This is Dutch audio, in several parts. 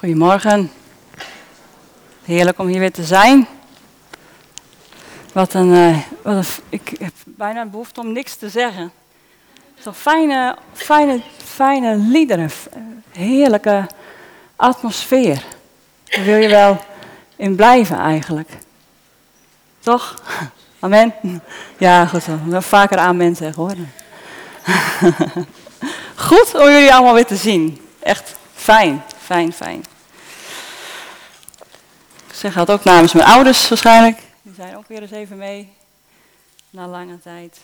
Goedemorgen. Heerlijk om hier weer te zijn. Wat een, uh, wat ik heb bijna behoefte om niks te zeggen. Zo fijne, fijne, fijne liederen. Heerlijke atmosfeer. Daar wil je wel in blijven eigenlijk. Toch? Amen? Ja, goed. We vaker amen zeggen hoor. Goed om jullie allemaal weer te zien. Echt fijn, fijn, fijn. Zeg dat ook namens mijn ouders waarschijnlijk. Die zijn ook weer eens even mee. Na lange tijd.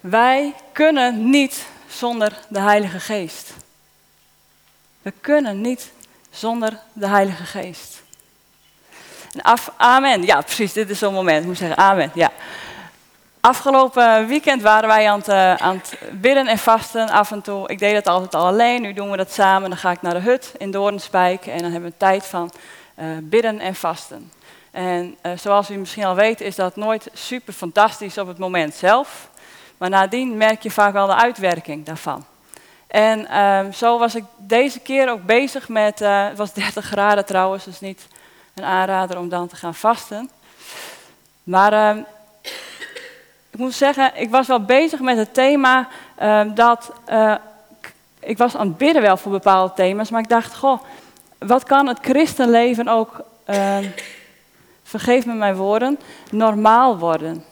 Wij kunnen niet zonder de Heilige Geest. We kunnen niet zonder de Heilige Geest. En af, amen. Ja, precies. Dit is zo'n moment. Ik moet zeggen amen. Ja. Afgelopen weekend waren wij aan het, uh, aan het, bidden en vasten af en toe. Ik deed dat altijd al alleen, nu doen we dat samen. Dan ga ik naar de hut in Doornspijk en dan hebben we tijd van uh, bidden en vasten. En uh, zoals u misschien al weet is dat nooit super fantastisch op het moment zelf. Maar nadien merk je vaak wel de uitwerking daarvan. En ehm, zo was ik deze keer ook bezig met, het was 30 graden trouwens, dus niet een aanrader om dan te gaan vasten. Maar ehm, ik moet zeggen, ik was wel bezig met het thema uh, dat. Uh, ik was aan het bidden wel voor bepaalde thema's, maar ik dacht, goh, wat kan het christenleven ook, uh, vergeef me mijn woorden, normaal worden?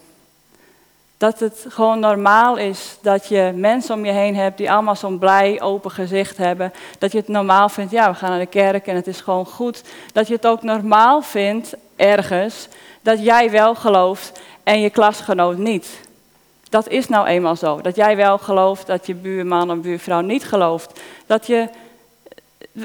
Dat het gewoon normaal is dat je mensen om je heen hebt die allemaal zo'n blij, open gezicht hebben. Dat je het normaal vindt, ja, we gaan naar de kerk en het is gewoon goed. Dat je het ook normaal vindt, ergens, dat jij wel gelooft en je klasgenoot niet. Dat is nou eenmaal zo. Dat jij wel gelooft, dat je buurman of buurvrouw niet gelooft. Dat je,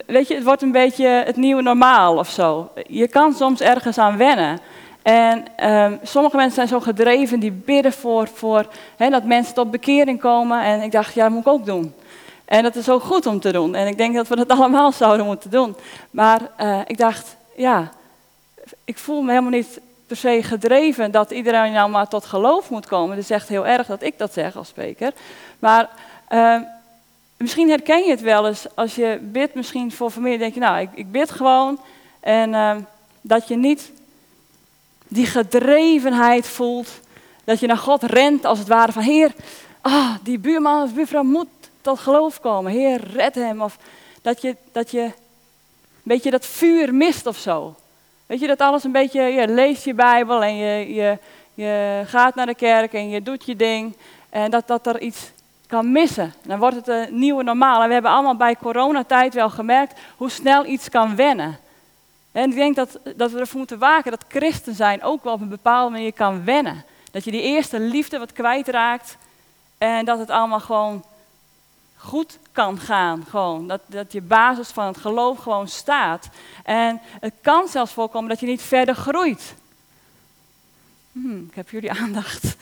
weet je, het wordt een beetje het nieuwe normaal of zo. Je kan soms ergens aan wennen. En um, sommige mensen zijn zo gedreven, die bidden voor, voor dat mensen tot bekering komen. En ik dacht, ja, dat moet ik ook doen. En dat is ook goed om te doen. En ik denk dat we dat allemaal zouden moeten doen. Maar uh, ik dacht, ja, ik voel me helemaal niet per se gedreven dat iedereen nou maar tot geloof moet komen. Het is echt heel erg dat ik dat zeg als spreker. Maar uh, misschien herken je het wel eens als je bidt misschien voor familie. denk je, nou, ik, ik bid gewoon. En uh, dat je niet die gedrevenheid voelt. Dat je naar God rent als het ware van, Heer, ah, die buurman of buurvrouw moet tot geloof komen. Heer, red hem. Of dat je, dat je een beetje dat vuur mist of zo. Weet je, dat alles een beetje, je leest je Bijbel en je, je, je gaat naar de kerk en je doet je ding. En dat, dat er iets kan missen. Dan wordt het een nieuwe normaal. En we hebben allemaal bij coronatijd wel gemerkt hoe snel iets kan wennen. En ik denk dat, dat we ervoor moeten waken dat christen zijn ook wel op een bepaalde manier kan wennen. Dat je die eerste liefde wat kwijtraakt en dat het allemaal gewoon goed kan gaan. Gewoon. Dat, dat je basis van het geloof gewoon staat. En het kan zelfs voorkomen dat je niet verder groeit. Hmm, ik heb jullie aandacht.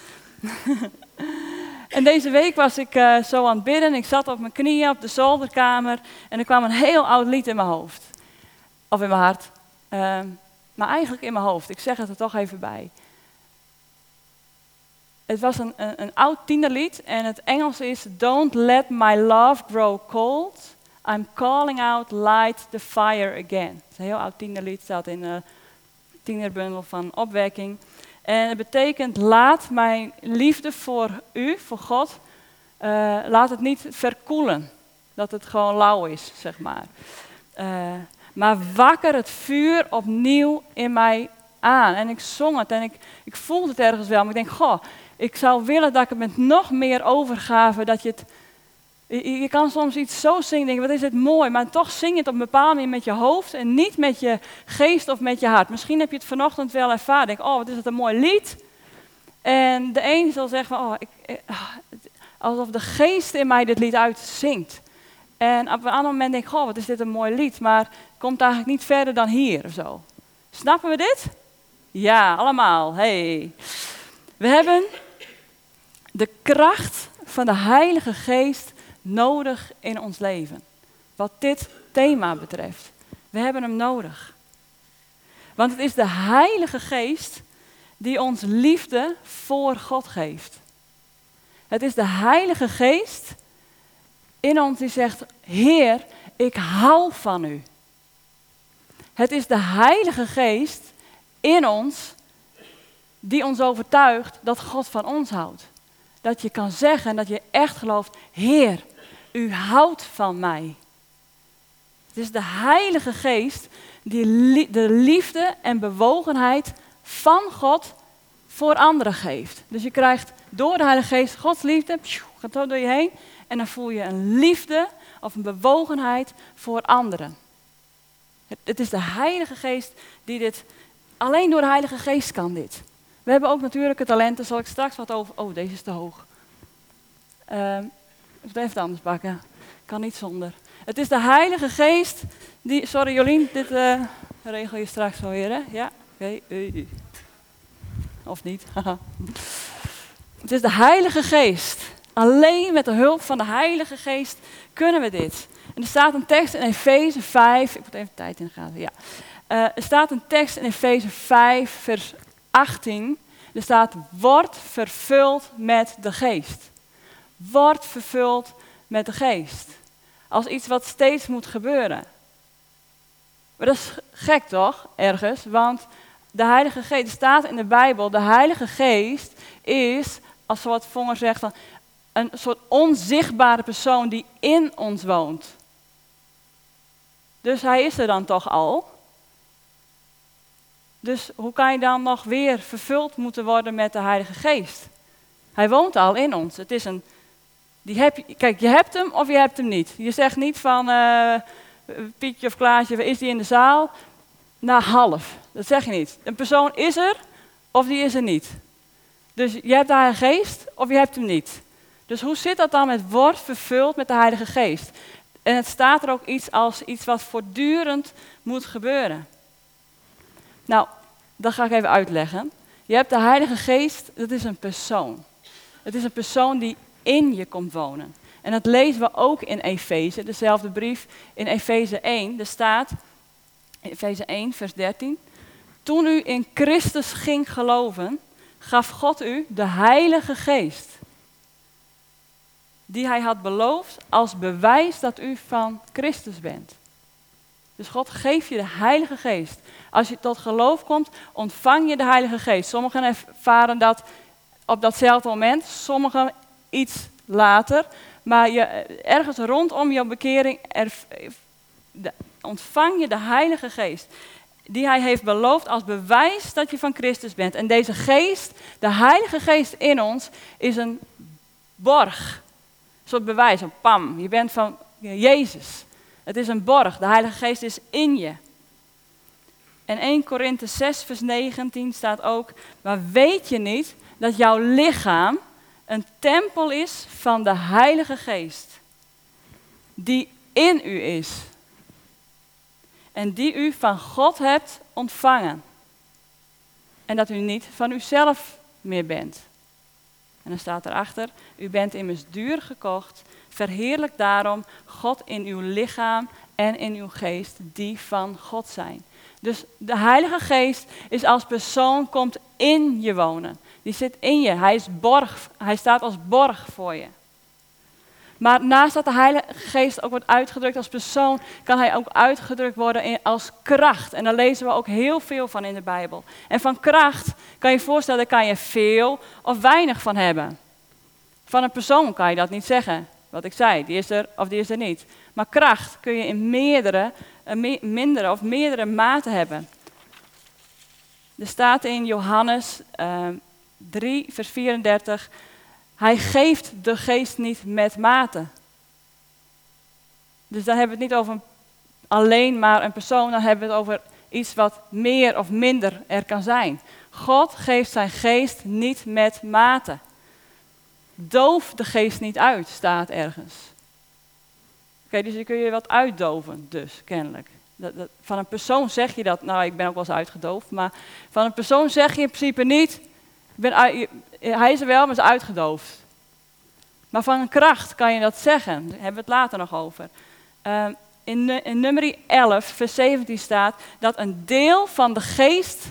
en deze week was ik uh, zo aan het bidden. Ik zat op mijn knieën op de zolderkamer. En er kwam een heel oud lied in mijn hoofd. Of in mijn hart. Uh, maar eigenlijk in mijn hoofd. Ik zeg het er toch even bij. Het was een, een, een oud tienerlied en het Engels is Don't let my love grow cold. I'm calling out light the fire again. Het is een heel oud tienerlied, staat in de tienerbundel van opwekking. En het betekent laat mijn liefde voor u, voor God, uh, laat het niet verkoelen. Dat het gewoon lauw is, zeg maar. Uh, maar wakker het vuur opnieuw in mij aan. En ik zong het en ik, ik voelde het ergens wel. Maar ik denk, goh, ik zou willen dat ik het met nog meer overgave, dat je het... Je, kan soms iets zo zingen, denk wat is het mooi, maar toch zing je het op een bepaalde manier met je hoofd en niet met je geest of met je hart. Misschien heb je het vanochtend wel ervaren, denk, oh wat is het een mooi lied. En de een zal zeggen, oh, ik, ah, alsof de geest in mij dit lied uitzingt. En op een ander moment denk ik, oh wat is dit een mooi lied, maar het komt eigenlijk niet verder dan hier of zo. Snappen we dit? Ja, allemaal. Hey. We hebben de kracht van de Heilige Geest nodig in ons leven. Wat dit thema betreft. We hebben hem nodig. Want het is de Heilige Geest die ons liefde voor God geeft. Het is de Heilige Geest in ons die zegt, Heer, ik hou van u. Het is de Heilige Geest in ons die ons overtuigt dat God van ons houdt. Dat je kan zeggen dat je echt gelooft, Heer, u houdt van mij. Het is de Heilige Geest die de liefde en bewogenheid van God voor anderen geeft. Dus je krijgt door de Heilige Geest Gods liefde, gaat zo door je heen. En dan voel je een liefde of een bewogenheid voor anderen. Het, het is de Heilige Geest die dit, alleen door de Heilige Geest kan dit. We hebben ook natuurlijke talenten, zal ik straks wat over. Oh, deze is te hoog. Uh, ik moet even anders pakken. Kan niet zonder. Het is de Heilige Geest die. Sorry Jolien, dit uh, regel je straks wel weer, hè? Ja? Oké. Of niet? het is de Heilige Geest. Alleen met de hulp van de Heilige Geest kunnen we dit. En er staat een tekst in Efeze 5. Ik moet even tijd in gaan. Ja. Uh, er staat een tekst in Efeze 5, vers 18. Er staat: Word vervuld met de Geest. Word vervuld met de Geest. Als iets wat steeds moet gebeuren. Maar dat is gek toch, ergens? Want de Heilige Geest, staat in de Bijbel, de Heilige Geest is, als wat Vonger zegt, een soort onzichtbare persoon die in ons woont. Dus hij is er dan toch al. Dus hoe kan je dan nog weer vervuld moeten worden met de Heilige Geest? Hij woont al in ons. Het is een, die heb kijk, je hebt hem of je hebt hem niet. Je zegt niet van uh, Pietje of Klaasje, is die in de zaal? Nou, half. Dat zeg je niet. Een persoon is er of die is er niet. Dus je hebt de Heilige Geest of je hebt hem niet. Dus hoe zit dat dan met wordt vervuld met de Heilige Geest? En het staat er ook iets als iets wat voortdurend moet gebeuren. Nou, dat ga ik even uitleggen. Je hebt de Heilige Geest, dat is een persoon. Het is een persoon die in je komt wonen. En dat lezen we ook in Efeze, dezelfde brief in Efeze 1. Er staat, Efeze 1, vers 13. Toen u in Christus ging geloven, gaf God u de Heilige Geest. Die hij had beloofd als bewijs dat u van Christus bent. Dus God geeft je de Heilige Geest. Als je tot geloof komt, ontvang je de Heilige Geest. Sommigen ervaren dat op datzelfde moment, sommigen iets later. Maar je, ergens rondom jouw bekering ontvang je de Heilige Geest. Die hij heeft beloofd als bewijs dat je van Christus bent. En deze geest, de Heilige Geest in ons, is een borg. Een soort bewijs, een pam. Je bent van Jezus. Het is een borg. De Heilige Geest is in je. En 1 Korinthe 6, vers 19 staat ook, maar weet je niet dat jouw lichaam een tempel is van de Heilige Geest, die in u is en die u van God hebt ontvangen. En dat u niet van uzelf meer bent. En dan staat erachter, u bent immers duur gekocht, verheerlijk daarom God in uw lichaam en in uw geest, die van God zijn. Dus de Heilige Geest is als persoon, komt in je wonen. Die zit in je. Hij, is borg, hij staat als borg voor je. Maar naast dat de Heilige Geest ook wordt uitgedrukt als persoon, kan hij ook uitgedrukt worden als kracht. En daar lezen we ook heel veel van in de Bijbel. En van kracht kan je voorstellen, daar kan je veel of weinig van hebben. Van een persoon kan je dat niet zeggen. Wat ik zei, die is er of die is er niet. Maar kracht kun je in meerdere, eh, mindere of meerdere maten hebben. Er staat in Johannes uh, 3, vers 34, hij geeft de geest niet met mate. Dus dan hebben we het niet over alleen maar een persoon, dan hebben we het over iets wat meer of minder er kan zijn. God geeft zijn geest niet met mate. Doof de geest niet uit, staat ergens. Oké, dus dan kun je wat uitdoven, dus kennelijk. Dat, van een persoon zeg je dat, nou ik ben ook wel eens uitgedoofd, maar van een persoon zeg je in principe niet, ben, hij is er wel, maar is uitgedoofd. Maar van een kracht kan je dat zeggen, daar hebben we het later nog over. Uh, in, in nummer 11, vers 17 staat dat een deel van de geest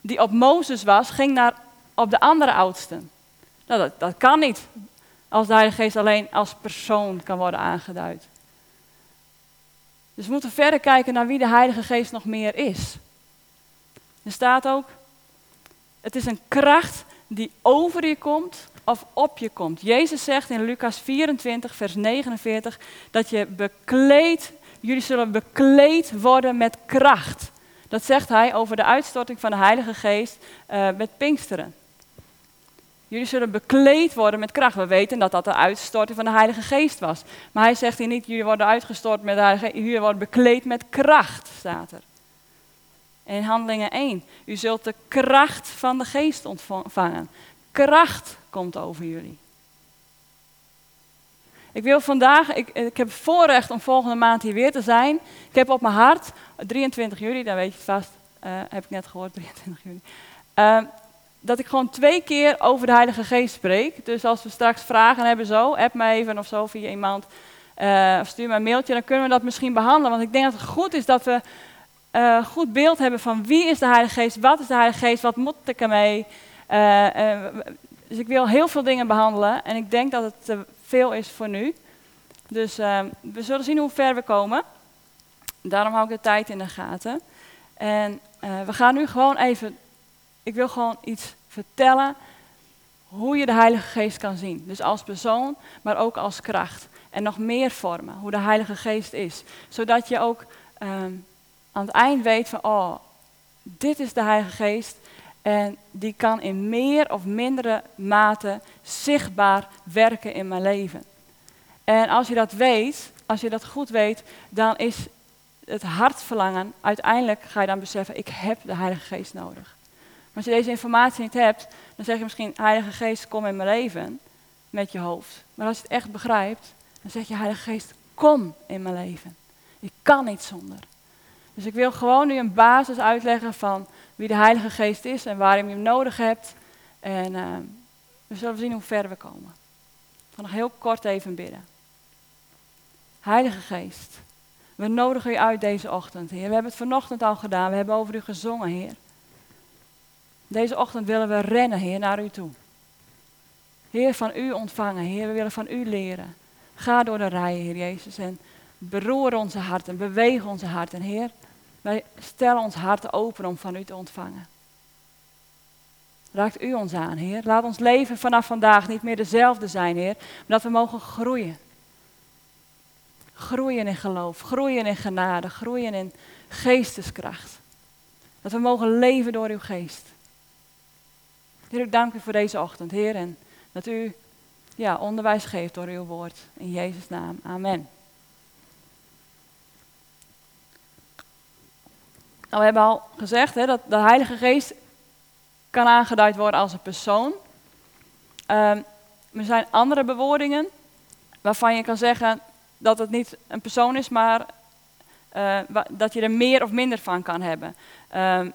die op Mozes was, ging naar op de andere oudsten. Nou, dat, dat kan niet. als de Heilige Geest alleen als persoon kan worden aangeduid. Dus we moeten verder kijken naar wie de Heilige Geest nog meer is. Er staat ook, het is een kracht die over je komt of op je komt. Jezus zegt in Lucas 24, vers 49, dat je bekleed, jullie zullen bekleed worden met kracht. Dat zegt hij over de uitstorting van de Heilige Geest uh, met Pinksteren. Jullie zullen bekleed worden met kracht. We weten dat dat de uitstorting van de Heilige Geest was. Maar hij zegt hier niet, jullie worden uitgestort met de Heilige Geest. Jullie worden bekleed met kracht, staat er. In Handelingen 1, u zult de kracht van de Geest ontvangen. Kracht komt over jullie. Ik wil vandaag, ik, ik heb voorrecht om volgende maand hier weer te zijn. Ik heb op mijn hart, 23 juli, dan weet je het vast, uh, heb ik net gehoord, 23 juli. Uh, dat ik gewoon twee keer over de Heilige Geest spreek. Dus als we straks vragen hebben zo, app me even of zo via iemand, uh, of stuur me een mailtje, dan kunnen we dat misschien behandelen. Want ik denk dat het goed is dat we uh, goed beeld hebben van wie is de Heilige Geest, wat is de Heilige Geest, wat moet ik ermee. Uh, dus ik wil heel veel dingen behandelen en ik denk dat het te veel is voor nu. Dus we zullen zien hoe ver we komen. Daarom hou ik de tijd in de gaten. En we gaan nu gewoon even ik wil gewoon iets vertellen hoe je de Heilige Geest kan zien. Dus als persoon, maar ook als kracht. En nog meer vormen, hoe de Heilige Geest is. Zodat je ook ehm, aan het eind weet van, oh, dit is de Heilige Geest. En die kan in meer of mindere mate zichtbaar werken in mijn leven. En als je dat weet, als je dat goed weet, dan is het hartverlangen, uiteindelijk ga je dan beseffen, ik heb de Heilige Geest nodig als je deze informatie niet hebt, dan zeg je misschien, Heilige Geest, kom in mijn leven met je hoofd. Maar als je het echt begrijpt, dan zeg je, Heilige Geest, kom in mijn leven. Ik kan niet zonder. Dus ik wil gewoon nu een basis uitleggen van wie de Heilige Geest is en waarom je hem nodig hebt. En uh, we zullen zien hoe ver we komen. Ik ga nog heel kort even bidden. Heilige Geest, we nodigen u uit deze ochtend, Heer. We hebben het vanochtend al gedaan, we hebben over u gezongen, Heer. Deze ochtend willen we rennen, Heer, naar u toe. Heer, van u ontvangen. Heer, we willen van u leren. Ga door de rijen, Heer Jezus, en beroer onze harten, beweeg onze harten. Heer, wij stellen ons hart open om van u te ontvangen. Raakt u ons aan, Heer. Laat ons leven vanaf vandaag niet meer dezelfde zijn, Heer, maar dat we mogen groeien. Groeien in geloof, groeien in genade, groeien in geesteskracht. Dat we mogen leven door uw geest. Heer, ik dank u voor deze ochtend, Heer, en dat u ja, onderwijs geeft door uw woord. In Jezus' naam. Amen. Nou, we hebben al gezegd hè, dat de Heilige Geest kan aangeduid worden als een persoon. Um, er zijn andere bewoordingen waarvan je kan zeggen dat het niet een persoon is, maar uh, dat je er meer of minder van kan hebben. Um,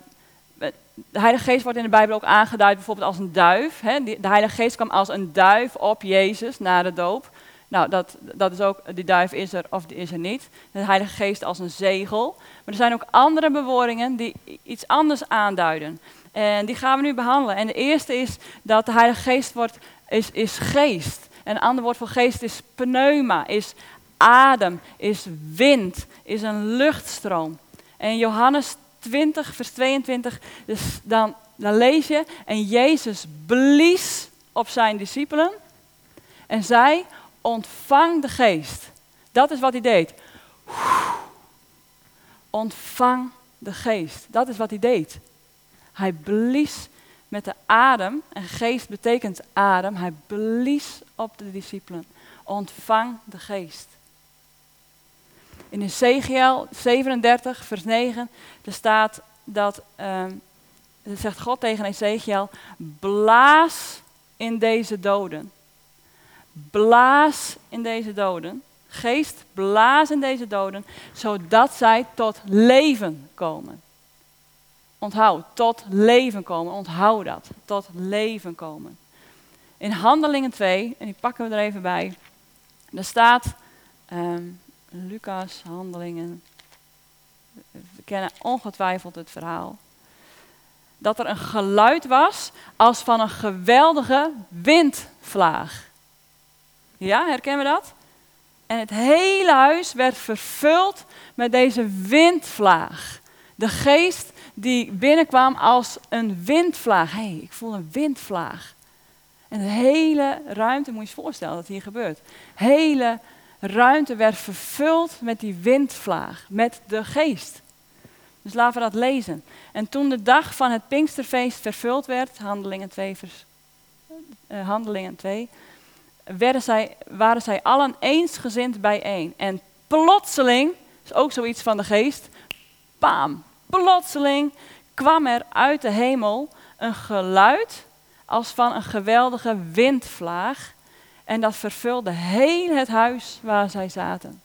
de Heilige Geest wordt in de Bijbel ook aangeduid bijvoorbeeld als een duif. Hè? De Heilige Geest kwam als een duif op Jezus na de doop. Nou, dat, dat is ook, die duif is er of die is er niet. De Heilige Geest als een zegel. Maar er zijn ook andere bewoordingen die iets anders aanduiden. En die gaan we nu behandelen. En de eerste is dat de Heilige Geest wordt, is, is geest. En een ander woord voor geest is pneuma, is adem, is wind, is een luchtstroom. En Johannes 20, vers 22, dus dan, dan lees je, en Jezus blies op zijn discipelen en zei, ontvang de geest. Dat is wat hij deed. Ontvang de geest. Dat is wat hij deed. Hij blies met de adem, en geest betekent adem, hij blies op de discipelen. Ontvang de geest. In Ezekiel 37, vers 9, er staat dat, um, zegt God tegen Ezekiel, blaas in deze doden. Blaas in deze doden. Geest, blaas in deze doden, zodat zij tot leven komen. Onthoud, tot leven komen. Onthoud dat, tot leven komen. In Handelingen 2, en die pakken we er even bij, er staat, um, Lucas, Handelingen. We kennen ongetwijfeld het verhaal. Dat er een geluid was als van een geweldige windvlaag. Ja, herkennen we dat? En het hele huis werd vervuld met deze windvlaag. De geest die binnenkwam als een windvlaag. Hé, hey, ik voel een windvlaag. En de hele ruimte, moet je je voorstellen dat hier gebeurt. hele ruimte werd vervuld met die windvlaag, met de geest. Dus laten we dat lezen. En toen de dag van het Pinksterfeest vervuld werd, Handelingen 2, vers, uh, Handelingen 2 werden zij, waren zij allen eensgezind bijeen. En plotseling, is ook zoiets van de geest, paam, plotseling kwam er uit de hemel een geluid als van een geweldige windvlaag. En dat vervulde heel het huis waar zij zaten.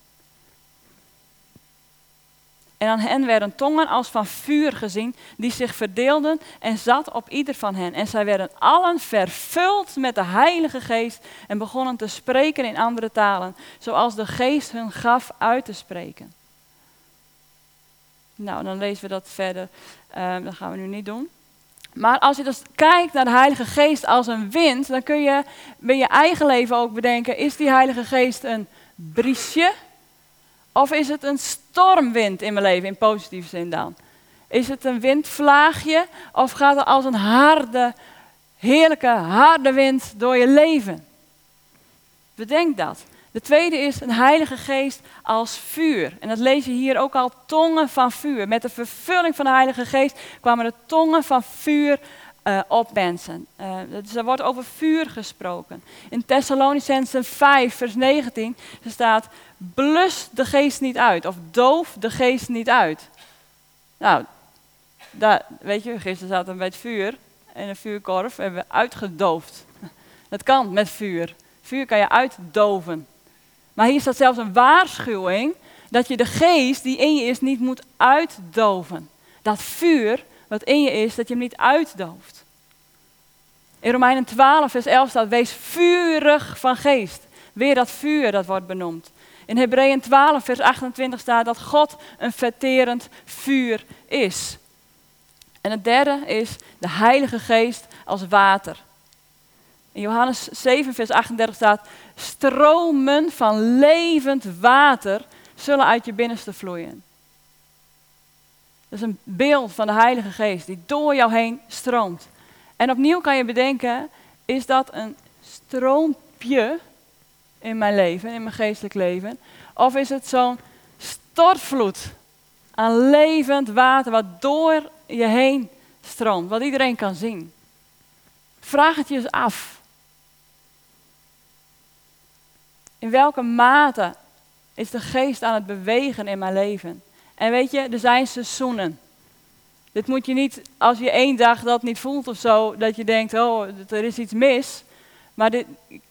En aan hen werden tongen als van vuur gezien, die zich verdeelden en zat op ieder van hen. En zij werden allen vervuld met de Heilige Geest en begonnen te spreken in andere talen, zoals de Geest hun gaf uit te spreken. Nou, dan lezen we dat verder. Uh, dat gaan we nu niet doen. Maar als je dus kijkt naar de Heilige Geest als een wind, dan kun je bij je eigen leven ook bedenken: is die Heilige Geest een briesje of is het een stormwind in mijn leven, in positieve zin dan? Is het een windvlaagje of gaat het als een harde, heerlijke, harde wind door je leven? Bedenk dat. De tweede is een heilige geest als vuur. En dat lees je hier ook al, tongen van vuur. Met de vervulling van de heilige geest kwamen de tongen van vuur uh, op mensen. Uh, dus er wordt over vuur gesproken. In Thessalonicense 5, vers 19, staat, blus de geest niet uit, of doof de geest niet uit. Nou, daar, weet je, gisteren zaten we bij het vuur in een vuurkorf en we uitgedoofd. Dat kan met vuur. Vuur kan je uitdoven. Maar hier staat zelfs een waarschuwing dat je de geest die in je is niet moet uitdoven. Dat vuur wat in je is, dat je hem niet uitdooft. In Romeinen 12, vers 11 staat, wees vurig van geest. Weer dat vuur dat wordt benoemd. In Hebreeën 12, vers 28 staat dat God een verterend vuur is. En het derde is de Heilige Geest als water. In Johannes 7, vers 38 staat, stromen van levend water zullen uit je binnenste vloeien. Dat is een beeld van de Heilige Geest die door jou heen stroomt. En opnieuw kan je bedenken, is dat een stroompje in mijn leven, in mijn geestelijk leven? Of is het zo'n stortvloed aan levend water wat door je heen stroomt, wat iedereen kan zien? Vraag het je eens af. In welke mate is de geest aan het bewegen in mijn leven? En weet je, er zijn seizoenen. Dit moet je niet, als je één dag dat niet voelt of zo, dat je denkt, oh, er is iets mis. Maar dit,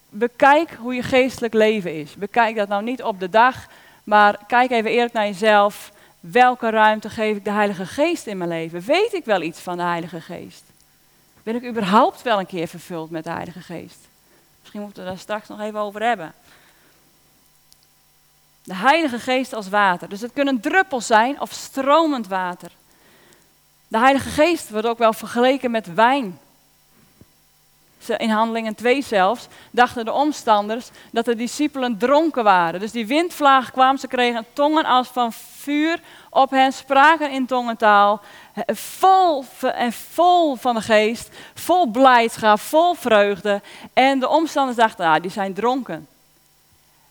bekijk hoe je geestelijk leven is. Bekijk dat nou niet op de dag, maar kijk even eerlijk naar jezelf. Welke ruimte geef ik de Heilige Geest in mijn leven? Weet ik wel iets van de Heilige Geest? Ben ik überhaupt wel een keer vervuld met de Heilige Geest? Misschien moeten we daar straks nog even over hebben. De Heilige Geest als water. Dus het kunnen druppels zijn of stromend water. De Heilige Geest wordt ook wel vergeleken met wijn. In Handelingen 2 zelfs dachten de omstanders dat de discipelen dronken waren. Dus die windvlaag kwam, ze kregen tongen als van vuur op hen, spraken in tongentaal, vol en vol van de geest, vol blijdschap, vol vreugde. En de omstanders dachten, ah, die zijn dronken.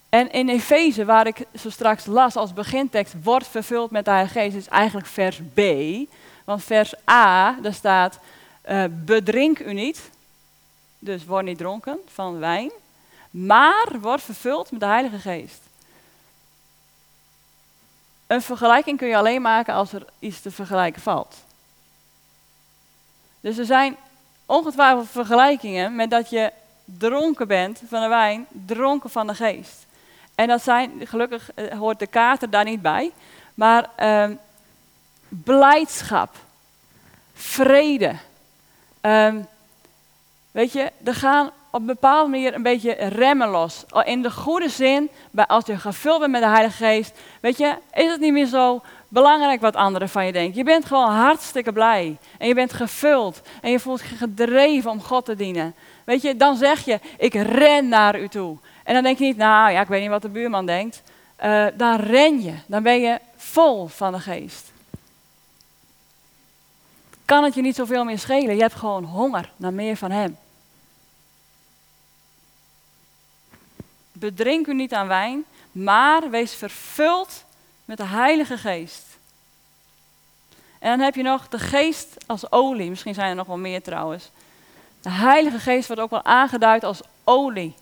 En in Efeze, waar ik zo straks las als begintekst, wordt vervuld met de Heilige Geest, is eigenlijk vers B. Want vers A, daar staat, uh, bedrink u niet, dus word niet dronken van wijn, maar word vervuld met de Heilige Geest. Een vergelijking kun je alleen maken als er iets te vergelijken valt. Dus er zijn ongetwijfeld vergelijkingen met dat je dronken bent van de wijn, dronken van de geest. En dat zijn, gelukkig eh, hoort de kater daar niet bij, maar uh, blijdschap, vrede. Um, weet je, er gaan op een bepaalde manier een beetje remmen los. In de goede zin, als je gevuld bent met de Heilige Geest, weet je, is het niet meer zo belangrijk wat anderen van je denken. Je bent gewoon hartstikke blij. En je bent gevuld. En je voelt je gedreven om God te dienen. Weet je, dan zeg je, ik ren naar u toe. En dan denk je niet, nou ja, ik weet niet wat de buurman denkt. Uh, dan ren je, dan ben je vol van de geest. Kan het je niet zoveel meer schelen? Je hebt gewoon honger naar meer van Hem. Bedrink u niet aan wijn, maar wees vervuld met de Heilige Geest. En dan heb je nog de geest als olie. Misschien zijn er nog wel meer trouwens. De Heilige Geest wordt ook wel aangeduid als olie.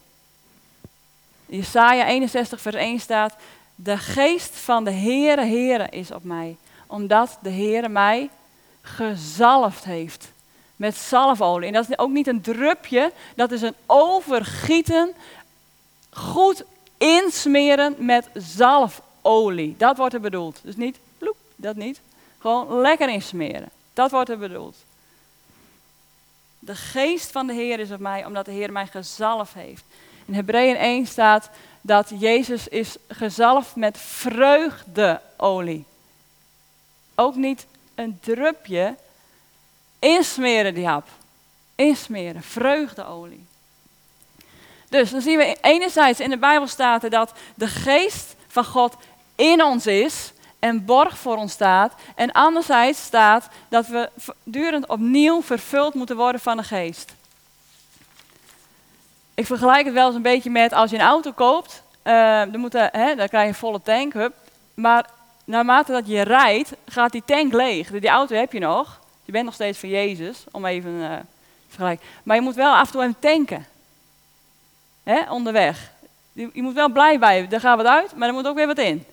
Jesaja 61 vers 1 staat, de geest van de Heere Heere is op mij, omdat de Heere mij gezalfd heeft met zalfolie. En dat is ook niet een drupje, dat is een overgieten, goed insmeren met zalfolie. Dat wordt er bedoeld. Dus niet ploep, dat niet. Gewoon lekker insmeren. Dat wordt er bedoeld. De geest van de Heer is op mij, omdat de Heer mij gezalfd heeft. In Hebreeën 1 staat dat Jezus is gezalfd met vreugdeolie. Ook niet een drupje. Insmeren die hap. Insmeren, vreugdeolie. Dus dan zien we enerzijds in de Bijbel staat dat de geest van God in ons is en borg voor ons staat. En anderzijds staat dat we durend opnieuw vervuld moeten worden van de geest. Ik vergelijk het wel eens een beetje met als je een auto koopt, uh, dan, moet hè, dan krijg je een volle tank, hup. maar naarmate dat je rijdt, gaat die tank leeg. Die auto heb je nog, je bent nog steeds van Jezus, om even uh, te vergelijken. Maar je moet wel af en toe tanken, hè, onderweg. Je, je moet wel blij bij, er gaat wat uit, maar er moet ook weer wat in.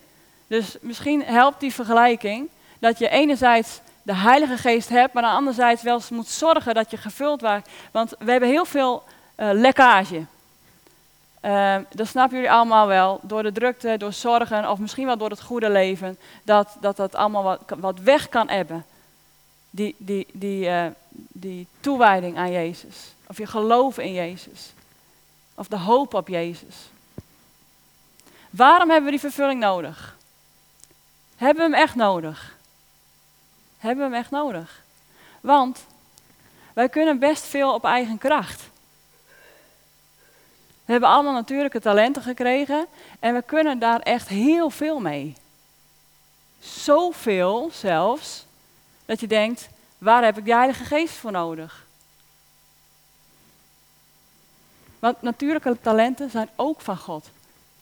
Dus misschien helpt die vergelijking dat je enerzijds de Heilige Geest hebt, maar anderzijds wel eens moet zorgen dat je gevuld wordt. Want we hebben heel veel uh, lekkage. Uh, dat snappen jullie allemaal wel. Door de drukte, door zorgen of misschien wel door het goede leven. Dat dat, dat allemaal wat, weg kan hebben. Die, die, die, uh, die toewijding aan Jezus. Of je geloof in Jezus. Of de hoop op Jezus. Waarom hebben we die vervulling nodig? Hebben we hem echt nodig? Hebben we hem echt nodig? Want wij kunnen best veel op eigen kracht. We hebben allemaal natuurlijke talenten gekregen en we kunnen daar echt heel veel mee. Zoveel zelfs dat je denkt, waar heb ik de Heilige Geest voor nodig? Want natuurlijke talenten zijn ook van God.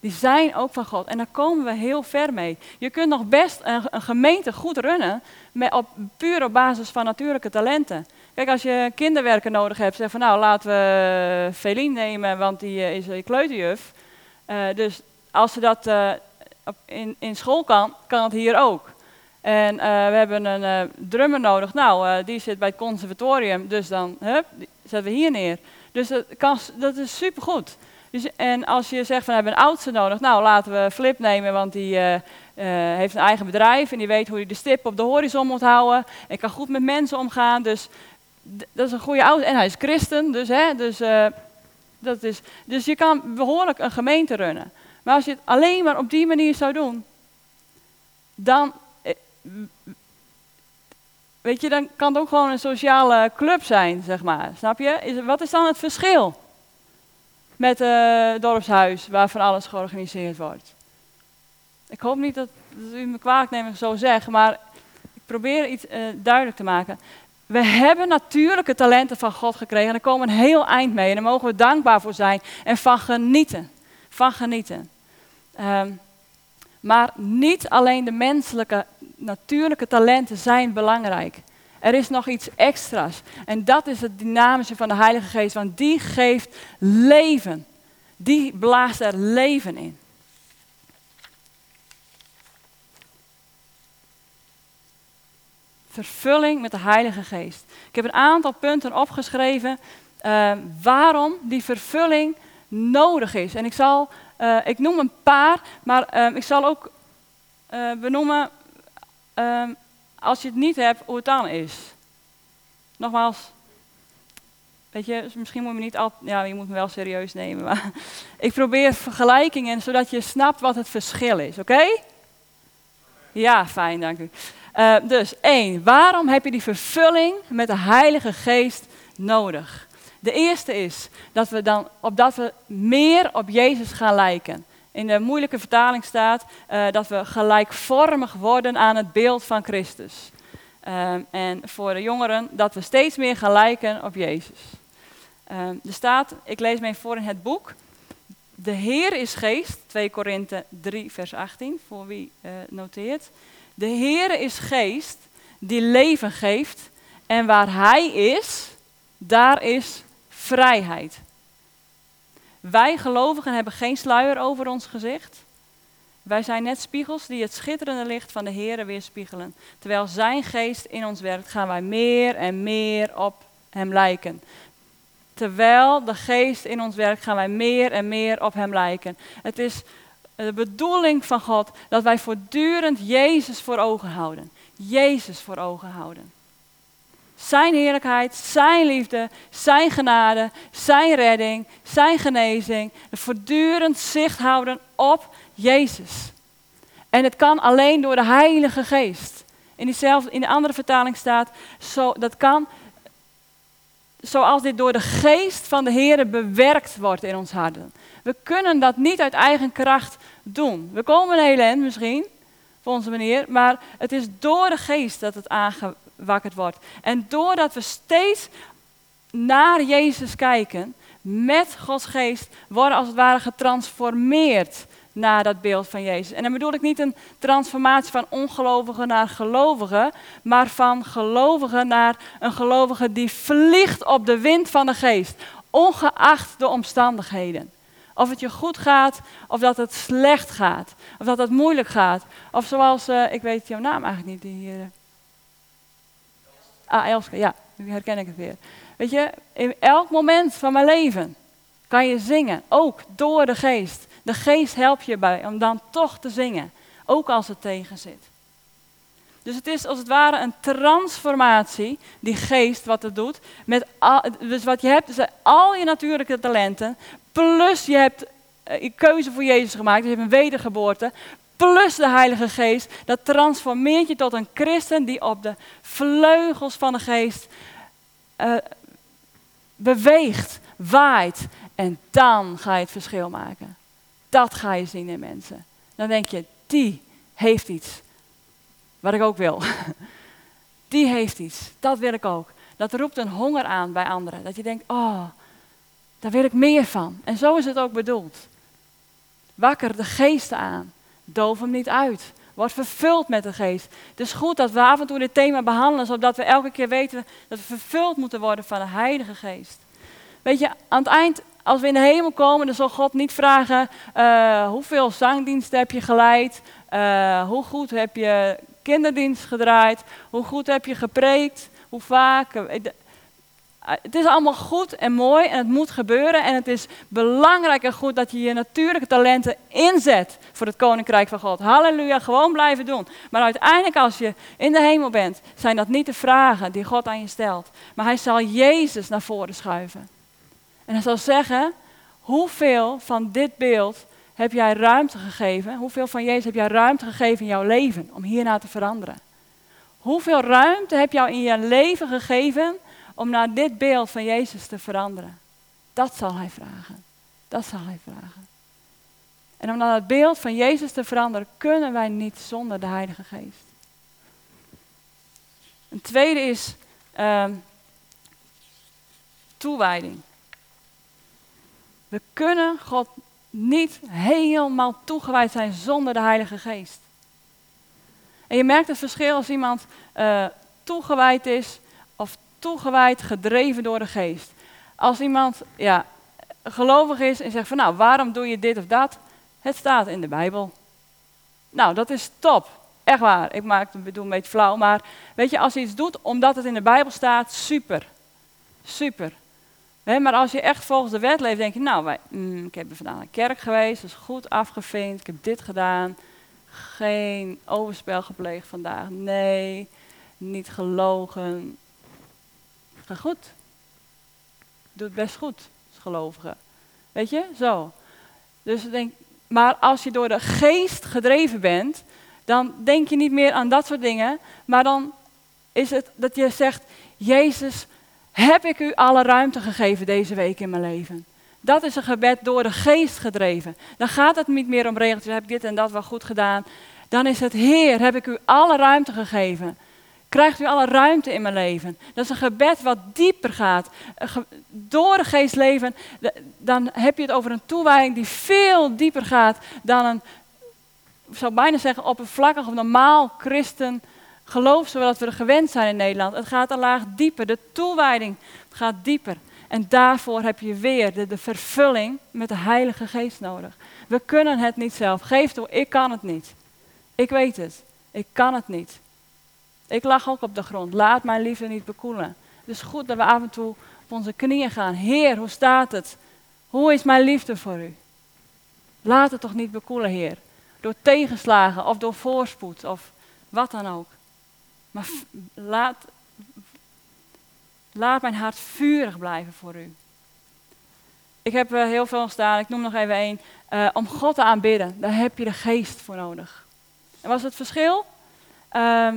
Die zijn ook van God. En daar komen we heel ver mee. Je kunt nog best een, een gemeente goed runnen, met op, puur op basis van natuurlijke talenten. Kijk, als je kinderwerken nodig hebt, zeg van nou laten we Feline nemen, want die uh, is een kleuterjuf. Uh, dus als ze dat in, in school kan, kan het hier ook. En we hebben een drummer nodig. Nou, die zit bij het conservatorium, dus dan hup, zetten we hier neer. Dus dat is supergoed. Dus, en als je zegt van we hebben een oudste nodig, nou laten we Flip nemen, want die heeft een eigen bedrijf en die weet hoe hij de stip op de horizon moet houden. En kan goed met mensen omgaan. Dus dat is een goede ouder. En hij is christen, dus, hè, dus, uh, dat is, dus je kan behoorlijk een gemeente runnen. Maar als je het alleen maar op die manier zou doen, dan, eh, weet je, dan kan het ook gewoon een sociale club zijn, zeg maar. Snap je? Is, wat is dan het verschil met het uh, dorpshuis waar van alles georganiseerd wordt? Ik hoop niet dat, u me kwalijk neemt zo zeg, maar ik probeer iets duidelijk te maken. We hebben natuurlijke talenten van God gekregen en daar komen een heel eind mee. En daar mogen we dankbaar voor zijn en van genieten. Van genieten. Um, maar niet alleen de menselijke, natuurlijke talenten zijn belangrijk. Er is nog iets extra's. En dat is het dynamische van de Heilige Geest, want die geeft leven. Die blaast er leven in. Vervulling met de Heilige Geest. Ik heb een aantal punten opgeschreven uh, waarom die vervulling nodig is. En ik zal, uh, ik noem een paar, maar uh, ik zal ook benoemen, ehm, als je het niet hebt, hoe het dan is. Nogmaals, weet je, dus misschien moet je me niet al, ja, je moet me wel serieus nemen, maar ik probeer vergelijkingen zodat je snapt wat het verschil is, oké? Ja, fijn, dank u. Uh, dus één, waarom heb je die vervulling met de Heilige Geest nodig? De eerste is dat we dan, opdat we meer op Jezus gaan lijken. In de moeilijke vertaling staat uh, dat we gelijkvormig worden aan het beeld van Christus. Uh, en voor de jongeren dat we steeds meer gaan lijken op Jezus. Er staat, ik lees mij voor in het boek, de Heer is geest, 2 Korinthe 3 vers 18, voor wie noteert. De Heer is geest die leven geeft en waar Hij is, daar is vrijheid. Wij gelovigen hebben geen sluier over ons gezicht. Wij zijn net spiegels die het schitterende licht van de Heer weerspiegelen. Terwijl Zijn geest in ons werkt, gaan wij meer en meer op Hem lijken. Terwijl de geest in ons werkt, gaan wij meer en meer op Hem lijken. Het is de bedoeling van God dat wij voortdurend Jezus voor ogen houden. Jezus voor ogen houden. Zijn heerlijkheid, Zijn liefde, Zijn genade, Zijn redding, Zijn genezing. Voortdurend zicht houden op Jezus. En het kan alleen door de Heilige Geest. In, diezelfde, in de andere vertaling staat, zo, dat kan zoals dit door de Geest van de Heer bewerkt wordt in ons harten. We kunnen dat niet uit eigen kracht doen. We komen een hele eind misschien, voor onze manier, maar het is door de Geest dat het aangewakkerd wordt. En doordat we steeds naar Jezus kijken, met Gods Geest, worden als het ware getransformeerd naar dat beeld van Jezus. En dan bedoel ik niet een transformatie van ongelovigen naar gelovigen, maar van gelovigen naar een gelovige die vliegt op de wind van de geest, ongeacht de omstandigheden. Of het je goed gaat, of dat het slecht gaat, of dat het moeilijk gaat. Of zoals, uh, ik weet jouw naam eigenlijk niet, die hier. Ah, Elske, ja, nu herken ik het weer. Weet je, in elk moment van mijn leven kan je zingen, ook door de geest. De geest helpt je bij om dan toch te zingen, ook als het tegen zit. Dus het is als het ware een transformatie, die geest wat het doet. Met dus wat je hebt, zijn al je natuurlijke talenten, plus je hebt uh, je keuze voor Jezus gemaakt, dus je hebt een wedergeboorte, plus de Heilige Geest. Dat transformeert je tot een christen die op de vleugels van de geest uh, beweegt, waait. En dan ga je het verschil maken. Dat ga je zien in mensen. Dan denk je, die heeft iets. Wat ik ook wil. Die heeft iets. Dat wil ik ook. Dat roept een honger aan bij anderen. Dat je denkt, oh, daar wil ik meer van. En zo is het ook bedoeld. Wakker de geesten aan. Doof hem niet uit. Word vervuld met de geest. Het is goed dat we af en toe dit thema behandelen, zodat we elke keer weten dat we vervuld moeten worden van de Heilige Geest. Weet je, aan het eind als we in de hemel komen, dan zal God niet vragen uh, hoeveel zangdiensten heb je geleid, uh, hoe goed heb je kinderdienst gedraaid, hoe goed heb je gepreekt, hoe vaak. Eh, het is allemaal goed en mooi en het moet gebeuren. En het is belangrijk en goed dat je je natuurlijke talenten inzet voor het koninkrijk van God. Halleluja, gewoon blijven doen. Maar uiteindelijk als je in de hemel bent, zijn dat niet de vragen die God aan je stelt. Maar hij zal Jezus naar voren schuiven. En hij zal zeggen, hoeveel van dit beeld heb jij ruimte gegeven? Hoeveel van Jezus heb jij ruimte gegeven in jouw leven om hierna te veranderen? Hoeveel ruimte heb jou in je leven gegeven om naar dit beeld van Jezus te veranderen? Dat zal hij vragen. Dat zal hij vragen. En om naar het beeld van Jezus te veranderen, kunnen wij niet zonder de Heilige Geest. Een tweede is uh, toewijding. We kunnen God niet helemaal toegewijd zijn zonder de Heilige Geest. En je merkt het verschil als iemand uh, toegewijd is toegewijd gedreven door de Geest. Als iemand ja, gelovig is en zegt van nou, waarom doe je dit of dat? Het staat in de Bijbel. Nou, dat is top. Echt waar. Ik maak het bedoel een beetje flauw, maar weet je, als je iets doet omdat het in de Bijbel staat, super. Super maar als je echt volgens de wet leeft, denk je, nou, mm, ik heb vandaag de kerk geweest, dat is goed afgevinkt, ik heb dit gedaan. Geen overspel gepleegd vandaag, nee, niet gelogen. Goed. Doe het best goed, als gelovige. Weet je, zo. Dus denk, maar als je door de geest gedreven bent, dan denk je niet meer aan dat soort dingen, maar dan is het dat je zegt, Jezus heb ik u alle ruimte gegeven deze week in mijn leven? Dat is een gebed door de geest gedreven. Dan gaat het niet meer om regeltjes, heb ik dit en dat wel goed gedaan. Dan is het, Heer, heb ik u alle ruimte gegeven? Krijgt u alle ruimte in mijn leven? Dat is een gebed wat dieper gaat. Door de geest leven, dan heb je het over een toewijding die veel dieper gaat dan een, ik zou bijna zeggen, oppervlakkig of normaal christen geloof zoals we er gewend zijn in Nederland. Het gaat een laag dieper. De toewijding gaat dieper. En daarvoor heb je weer de, de, vervulling met de Heilige Geest nodig. We kunnen het niet zelf. Geef toe, ik kan het niet. Ik weet het. Ik kan het niet. Ik lag ook op de grond. Laat mijn liefde niet bekoelen. Het is goed dat we af en toe op onze knieën gaan. Heer, hoe staat het? Hoe is mijn liefde voor u? Laat het toch niet bekoelen, Heer. Door tegenslagen of door voorspoed of wat dan ook. Maar laat, laat mijn hart vurig blijven voor u. Ik heb uh, heel veel staan, ik noem nog even één. Uh, om God te aanbidden, daar heb je de geest voor nodig. En wat is het verschil? Uh,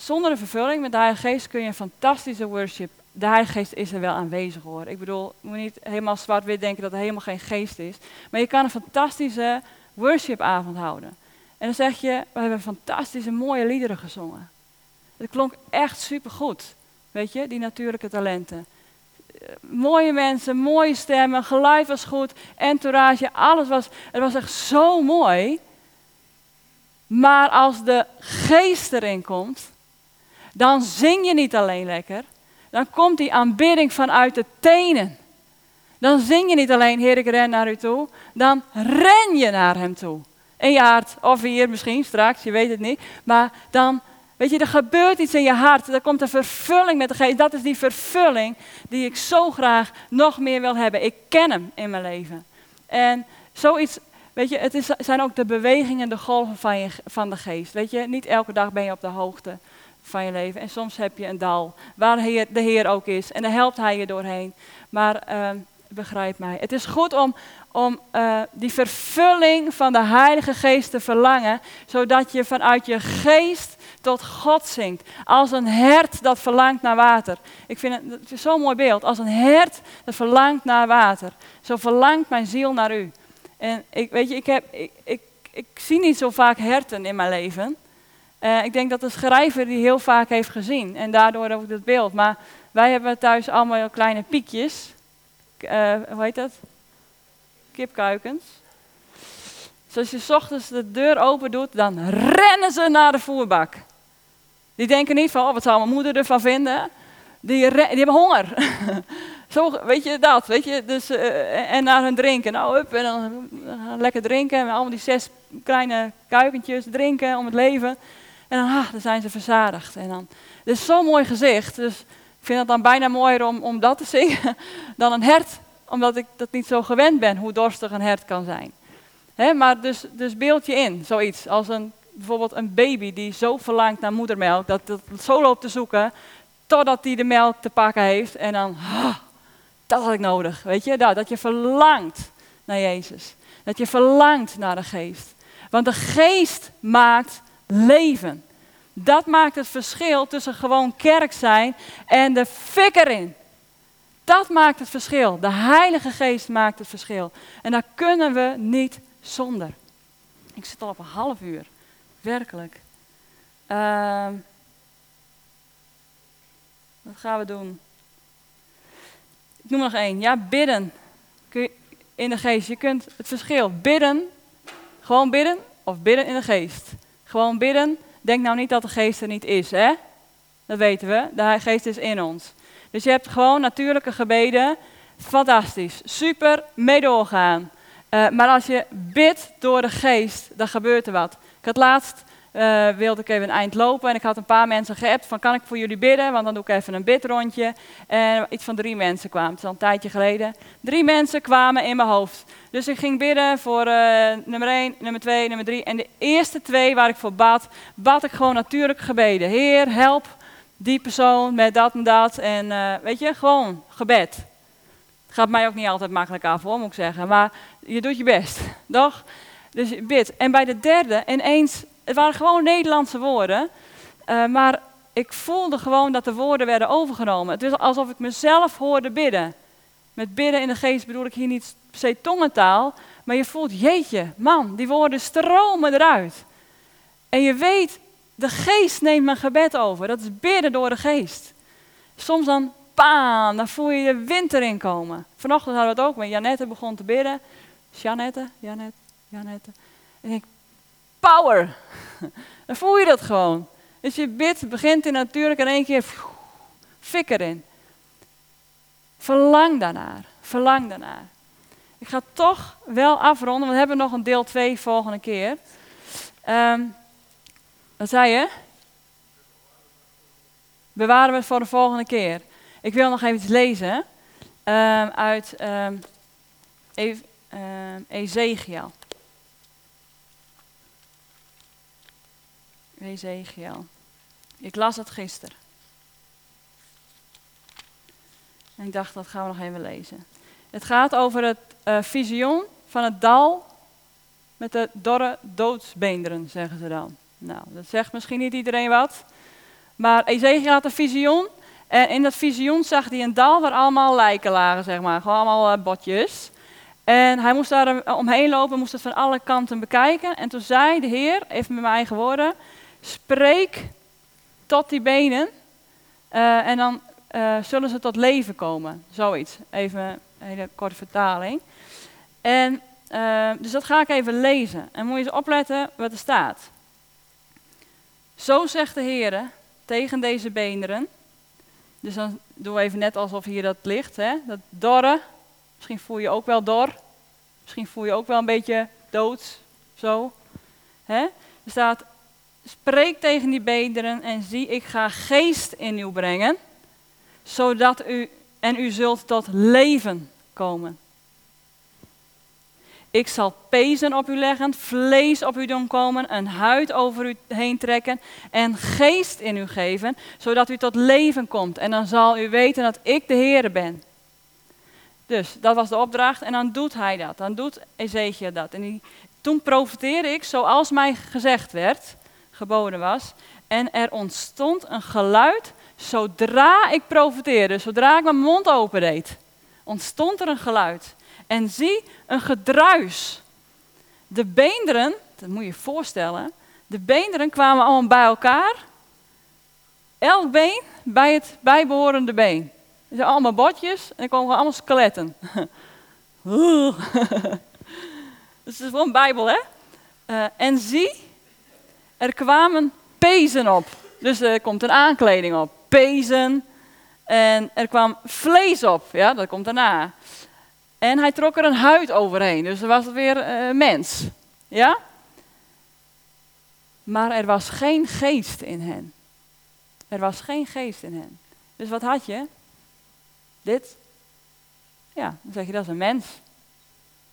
zonder een vervulling met de Heilige Geest kun je een fantastische worship. De Heilige Geest is er wel aanwezig hoor. Ik bedoel, je moet niet helemaal zwart-wit denken dat er helemaal geen geest is. Maar je kan een fantastische worshipavond houden. En dan zeg je, we hebben fantastische mooie liederen gezongen. Het klonk echt supergoed. Weet je, die natuurlijke talenten. Mooie mensen, mooie stemmen, geluid was goed, entourage, alles was, het was echt zo mooi. Maar als de geest erin komt, dan zing je niet alleen lekker, dan komt die aanbidding vanuit de tenen. Dan zing je niet alleen, Heer, ik ren naar u toe, dan ren je naar hem toe. In je hart, of hier misschien straks, je weet het niet. Maar dan, weet je, er gebeurt iets in je hart. Er komt een vervulling met de geest. Dat is die vervulling die ik zo graag nog meer wil hebben. Ik ken hem in mijn leven. En zoiets, weet je, het is, zijn ook de bewegingen, de golven van, je, van de geest. Weet je, niet elke dag ben je op de hoogte van je leven. En soms heb je een dal waar de Heer, ook is. En dan helpt Hij je doorheen. Maar uh, begrijp mij. Het is goed om, om uh, die vervulling van de Heilige Geest te verlangen. Zodat je vanuit je geest tot God zingt. Als een hert dat verlangt naar water. Ik vind het, zo'n mooi beeld. Als een hert dat verlangt naar water. Zo verlangt mijn ziel naar u. En ik, weet je, ik, heb, ik, ik zie niet zo vaak herten in mijn leven. Uh, ik denk dat de schrijver die heel vaak heeft gezien. En daardoor ook het beeld. Maar wij hebben thuis allemaal kleine piekjes. Uh, hoe heet dat? Kipkuikens. Dus als je s ochtends de deur open doet, dan rennen ze naar de voerbak. Die denken niet van, oh, wat zal mijn moeder ervan vinden? Die, die hebben honger. Zo, weet je dat, weet je, dus, uh, en naar hun drinken. Nou, up, en dan lekker drinken. En allemaal die zes kleine kuikentjes drinken om het leven. En dan, ah, dan zijn ze verzadigd. En dan, het is zo'n mooi gezicht. Dus ik vind het dan bijna mooier om, om dat te zingen dan een hert. Omdat ik dat niet zo gewend ben, hoe dorstig een hert kan zijn. He, maar dus, dus beeld je in, zoiets. Als een, bijvoorbeeld een baby die zo verlangt naar moedermelk, dat dat zo loopt te zoeken, totdat hij de melk te pakken heeft. En dan, ah, dat had ik nodig, weet je. Dat, dat je verlangt naar Jezus. Dat je verlangt naar de geest. Want de geest maakt leven. Dat maakt het verschil tussen gewoon kerk zijn en de fik erin. Dat maakt het verschil. De Heilige Geest maakt het verschil. En daar kunnen we niet zonder. Ik zit al op een half uur. Werkelijk. Uh, wat gaan we doen? Ik noem nog één. Ja, bidden. Kun je in de geest. Je kunt het verschil. Bidden. Gewoon bidden. Of bidden in de geest. Gewoon bidden. Denk nou niet dat de geest er niet is, hè? Dat weten we. De geest is in ons. Dus je hebt gewoon natuurlijke gebeden. Fantastisch. Super, mee doorgaan. Uh, maar als je bidt door de geest, dan gebeurt er wat. Ik had laatst, uh, wilde ik even een eind lopen en ik had een paar mensen geappt van kan ik voor jullie bidden, want dan doe ik even een bidrondje. En iets van drie mensen kwamen, het is al een tijdje geleden. Drie mensen kwamen in mijn hoofd. Dus ik ging bidden voor uh, nummer 1, nummer 2, nummer 3. En de eerste twee waar ik voor bad, bad ik gewoon natuurlijk gebeden. Heer, help die persoon met dat en dat. En uh, weet je, gewoon gebed. Gaat mij ook niet altijd makkelijk af, hoor, moet ik zeggen. Maar je doet je best, toch? Dus bid. En bij de derde, ineens, het waren gewoon Nederlandse woorden. Uh, maar ik voelde gewoon dat de woorden werden overgenomen. Het is alsof ik mezelf hoorde bidden. Met bidden in de geest bedoel ik hier niet per se tongentaal, maar je voelt, jeetje, man, die woorden stromen eruit. En je weet, de geest neemt mijn gebed over. Dat is bidden door de geest. Soms dan, paan, dan voel je de wind erin komen. Vanochtend hadden we het ook met Janette begon te bidden. Janette, Janette, Janette. En ik power. Dan voel je dat gewoon. Dus je bidt begint in natuurlijk in één keer fik erin. Verlang daarnaar. Verlang daarnaar. Ik ga toch wel afronden, want we hebben nog een deel 2 volgende keer. Um, wat zei je? Bewaren we het voor de volgende keer. Ik wil nog even lezen um, uit um, Ezekiel. Ezekiel. Ik las het gisteren. En ik dacht, dat gaan we nog even lezen. Het gaat over het uh, visioen van het dal met de dorre doodsbeenderen, zeggen ze dan. Nou, dat zegt misschien niet iedereen wat. Maar Ezekiel had een visioen. En in dat visioen zag hij een dal waar allemaal lijken lagen, zeg maar. Gewoon allemaal uh, botjes. En hij moest daar omheen lopen, moest het van alle kanten bekijken. En toen zei de Heer, even met mijn eigen woorden, spreek tot die benen. Uh, en dan uh, zullen ze tot leven komen. Zoiets. Even een hele korte vertaling. En, uh, dus dat ga ik even lezen. En moet je eens opletten wat er staat. Zo zegt de Heer tegen deze beenderen. Dus dan doen we even net alsof hier dat ligt. Hè? Dat dorre. Misschien voel je ook wel dor. Misschien voel je ook wel een beetje dood. Zo. Hè? Er staat, spreek tegen die beenderen en zie, ik ga geest in u brengen. Zodat u en u zult tot leven komen. Ik zal pezen op u leggen, vlees op u doen komen, een huid over u heen trekken en geest in u geven, zodat u tot leven komt. En dan zal u weten dat ik de Heer ben. Dus dat was de opdracht en dan doet hij dat. Dan doet Ezekiel dat. En toen profeteerde ik zoals mij gezegd werd, geboden was. En er ontstond een geluid zodra ik profeteerde, zodra ik mijn mond open deed. Ontstond er een geluid. En zie, een gedruis. De beenderen, dat moet je je voorstellen, de beenderen kwamen allemaal bij elkaar. Elk been bij het bijbehorende been. Het zijn allemaal botjes en er komen allemaal skeletten. het is gewoon Bijbel, hè? Uh, en zie, er kwamen pezen op. Dus er komt een aankleding op. Pezen. En er kwam vlees op. Ja, dat komt daarna. En hij trok er een huid overheen. Dus er was weer uh, mens. Ja? Maar er was geen geest in hen. Er was geen geest in hen. Dus wat had je? Dit. Ja, dan zeg je dat is een mens.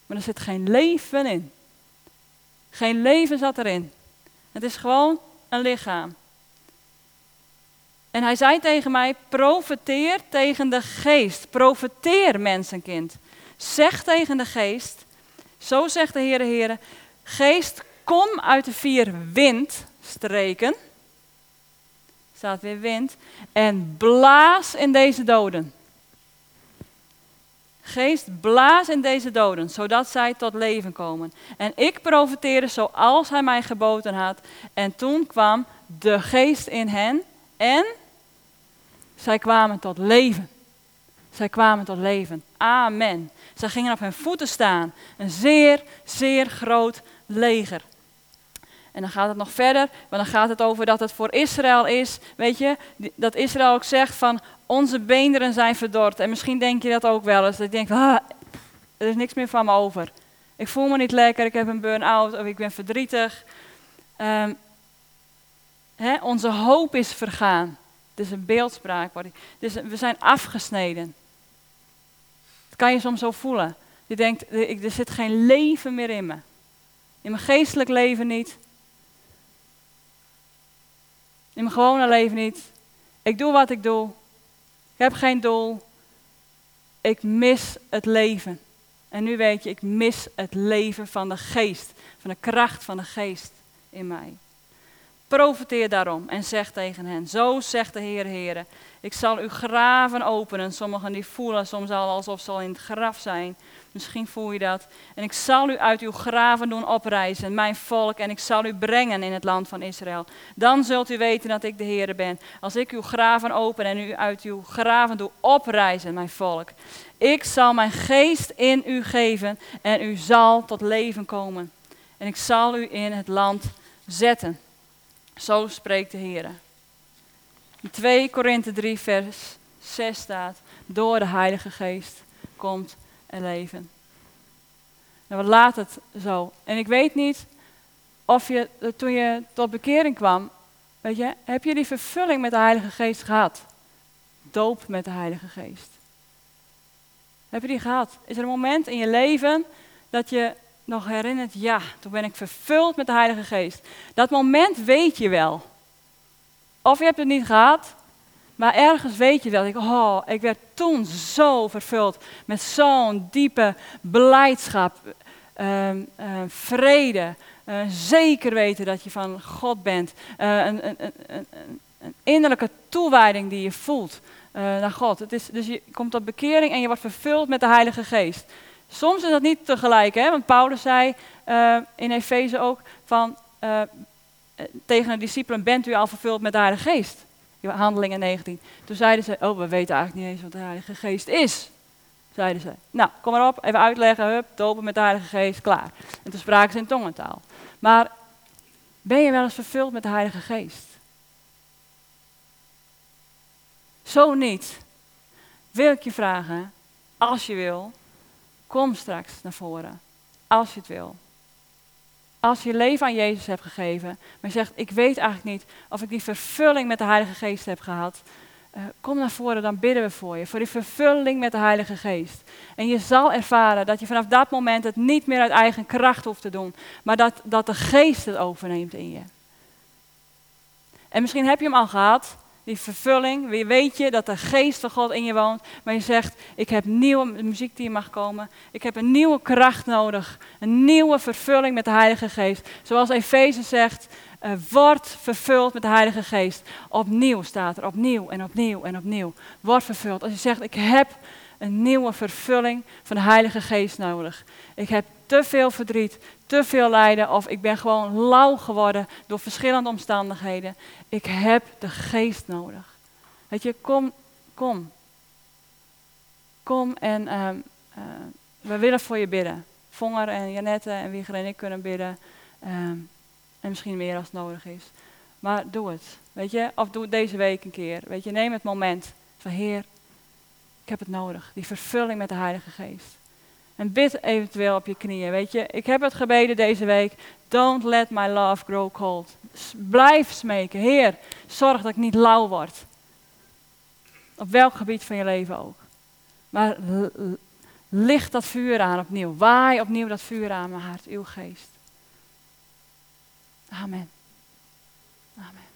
Maar er zit geen leven in. Geen leven zat erin. Het is gewoon een lichaam. En hij zei tegen mij: profeteer tegen de geest. Profeteer, mensenkind. Zeg tegen de geest: Zo zegt de Heere, Heere, geest, kom uit de vier windstreken. Staat weer wind. En blaas in deze doden. Geest, blaas in deze doden, zodat zij tot leven komen. En ik profeteerde zoals hij mij geboden had. En toen kwam de geest in hen en zij kwamen tot leven. Zij kwamen tot leven. Amen. Zij gingen op hun voeten staan. Een zeer, zeer groot leger. En dan gaat het nog verder, maar dan gaat het over dat het voor Israël is. Weet je, dat Israël ook zegt van onze beenderen zijn verdord. En misschien denk je dat ook wel eens. Dat je denkt, ah, er is niks meer van me over. Ik voel me niet lekker, ik heb een burn-out of ik ben verdrietig. Um, hè, onze hoop is vergaan. Het is een beeldspraak. Dus we zijn afgesneden. Dat kan je soms zo voelen. Je denkt, er zit geen leven meer in me. In mijn geestelijk leven niet. In mijn gewone leven niet. Ik doe wat ik doe. Ik heb geen doel. Ik mis het leven. En nu weet je, ik mis het leven van de geest. Van de kracht van de geest in mij. Profiteer daarom en zeg tegen hen, zo zegt de Heer, Heere, ik zal uw graven openen. Sommigen die voelen soms al alsof ze al in het graf zijn. Misschien voel je dat. En ik zal u uit uw graven doen oprijzen, mijn volk, en ik zal u brengen in het land van Israël. Dan zult u weten dat ik de Heer ben. Als ik uw graven open en u uit uw graven doe oprijzen, mijn volk. Ik zal mijn geest in u geven en u zal tot leven komen. En ik zal u in het land zetten. Zo spreekt de Heer. In 2 Korinthe 3 vers 6 staat, door de Heilige Geest komt er leven. Nou, wat laat het zo. En ik weet niet of je, toen je tot bekering kwam, weet je, heb je die vervulling met de Heilige Geest gehad? Doop met de Heilige Geest. Heb je die gehad? Is er een moment in je leven dat je nog herinnert, ja, toen ben ik vervuld met de Heilige Geest. Dat moment weet je wel. Of je hebt het niet gehad, maar ergens weet je wel. Ik, oh, ik werd toen zo vervuld met zo'n diepe blijdschap, ehm, ehm, vrede, uh, zeker weten dat je van God bent, uh, een, een, een, een, innerlijke toewijding die je voelt uh, naar God. Het is, dus je komt tot bekering en je wordt vervuld met de Heilige Geest. Soms is dat niet tegelijk, hè? want Paulus zei in Efeze ook van tegen de discipelen, bent u al vervuld met de Heilige Geest? Handelingen 19. Toen zeiden ze, oh we weten eigenlijk niet eens wat de Heilige Geest is. Zeiden ze. Nou, kom maar op, even uitleggen, hup, dopen met de Heilige Geest, klaar. En toen spraken ze in tongentaal. Maar ben je wel eens vervuld met de Heilige Geest? Zo niet. Wil ik je vragen, als je wil, Kom straks naar voren, als je het wil. Als je je leven aan Jezus hebt gegeven, maar zegt, ik weet eigenlijk niet of ik die vervulling met de Heilige Geest heb gehad. Uh, kom naar voren, dan bidden we voor je, voor die vervulling met de Heilige Geest. En je zal ervaren dat je vanaf dat moment het niet meer uit eigen kracht hoeft te doen, maar dat, dat de Geest het overneemt in je. En misschien heb je hem al gehad, die vervulling. Weer weet je dat de geest van God in je woont. Maar je zegt, ik heb nieuwe muziek die mag komen. Ik heb een nieuwe kracht nodig. Een nieuwe vervulling met de Heilige Geest. Zoals Efeze zegt, word vervuld met de Heilige Geest. Opnieuw staat er, opnieuw en opnieuw en opnieuw. Word vervuld. Als je zegt, ik heb een nieuwe vervulling van de Heilige Geest nodig. Ik heb te veel verdriet, te veel lijden of ik ben gewoon lauw geworden door verschillende omstandigheden. Ik heb de geest nodig. Weet je, kom, kom. Kom en uh, uh, we willen voor je bidden. Vonger en Janette en Wieger en ik kunnen bidden. Uh, en misschien meer als nodig is. Maar doe het. Weet je, of doe het deze week een keer. Weet je, neem het moment van Heer, ik heb het nodig. Die vervulling met de Heilige Geest. En bid eventueel op je knieën. Weet je, ik heb het gebeden deze week. Don't let my love grow cold. Blijf smeken. Heer, zorg dat ik niet lauw word. Op welk gebied van je leven ook. Maar licht dat vuur aan opnieuw. Waai opnieuw dat vuur aan mijn hart, uw geest. Amen. Amen.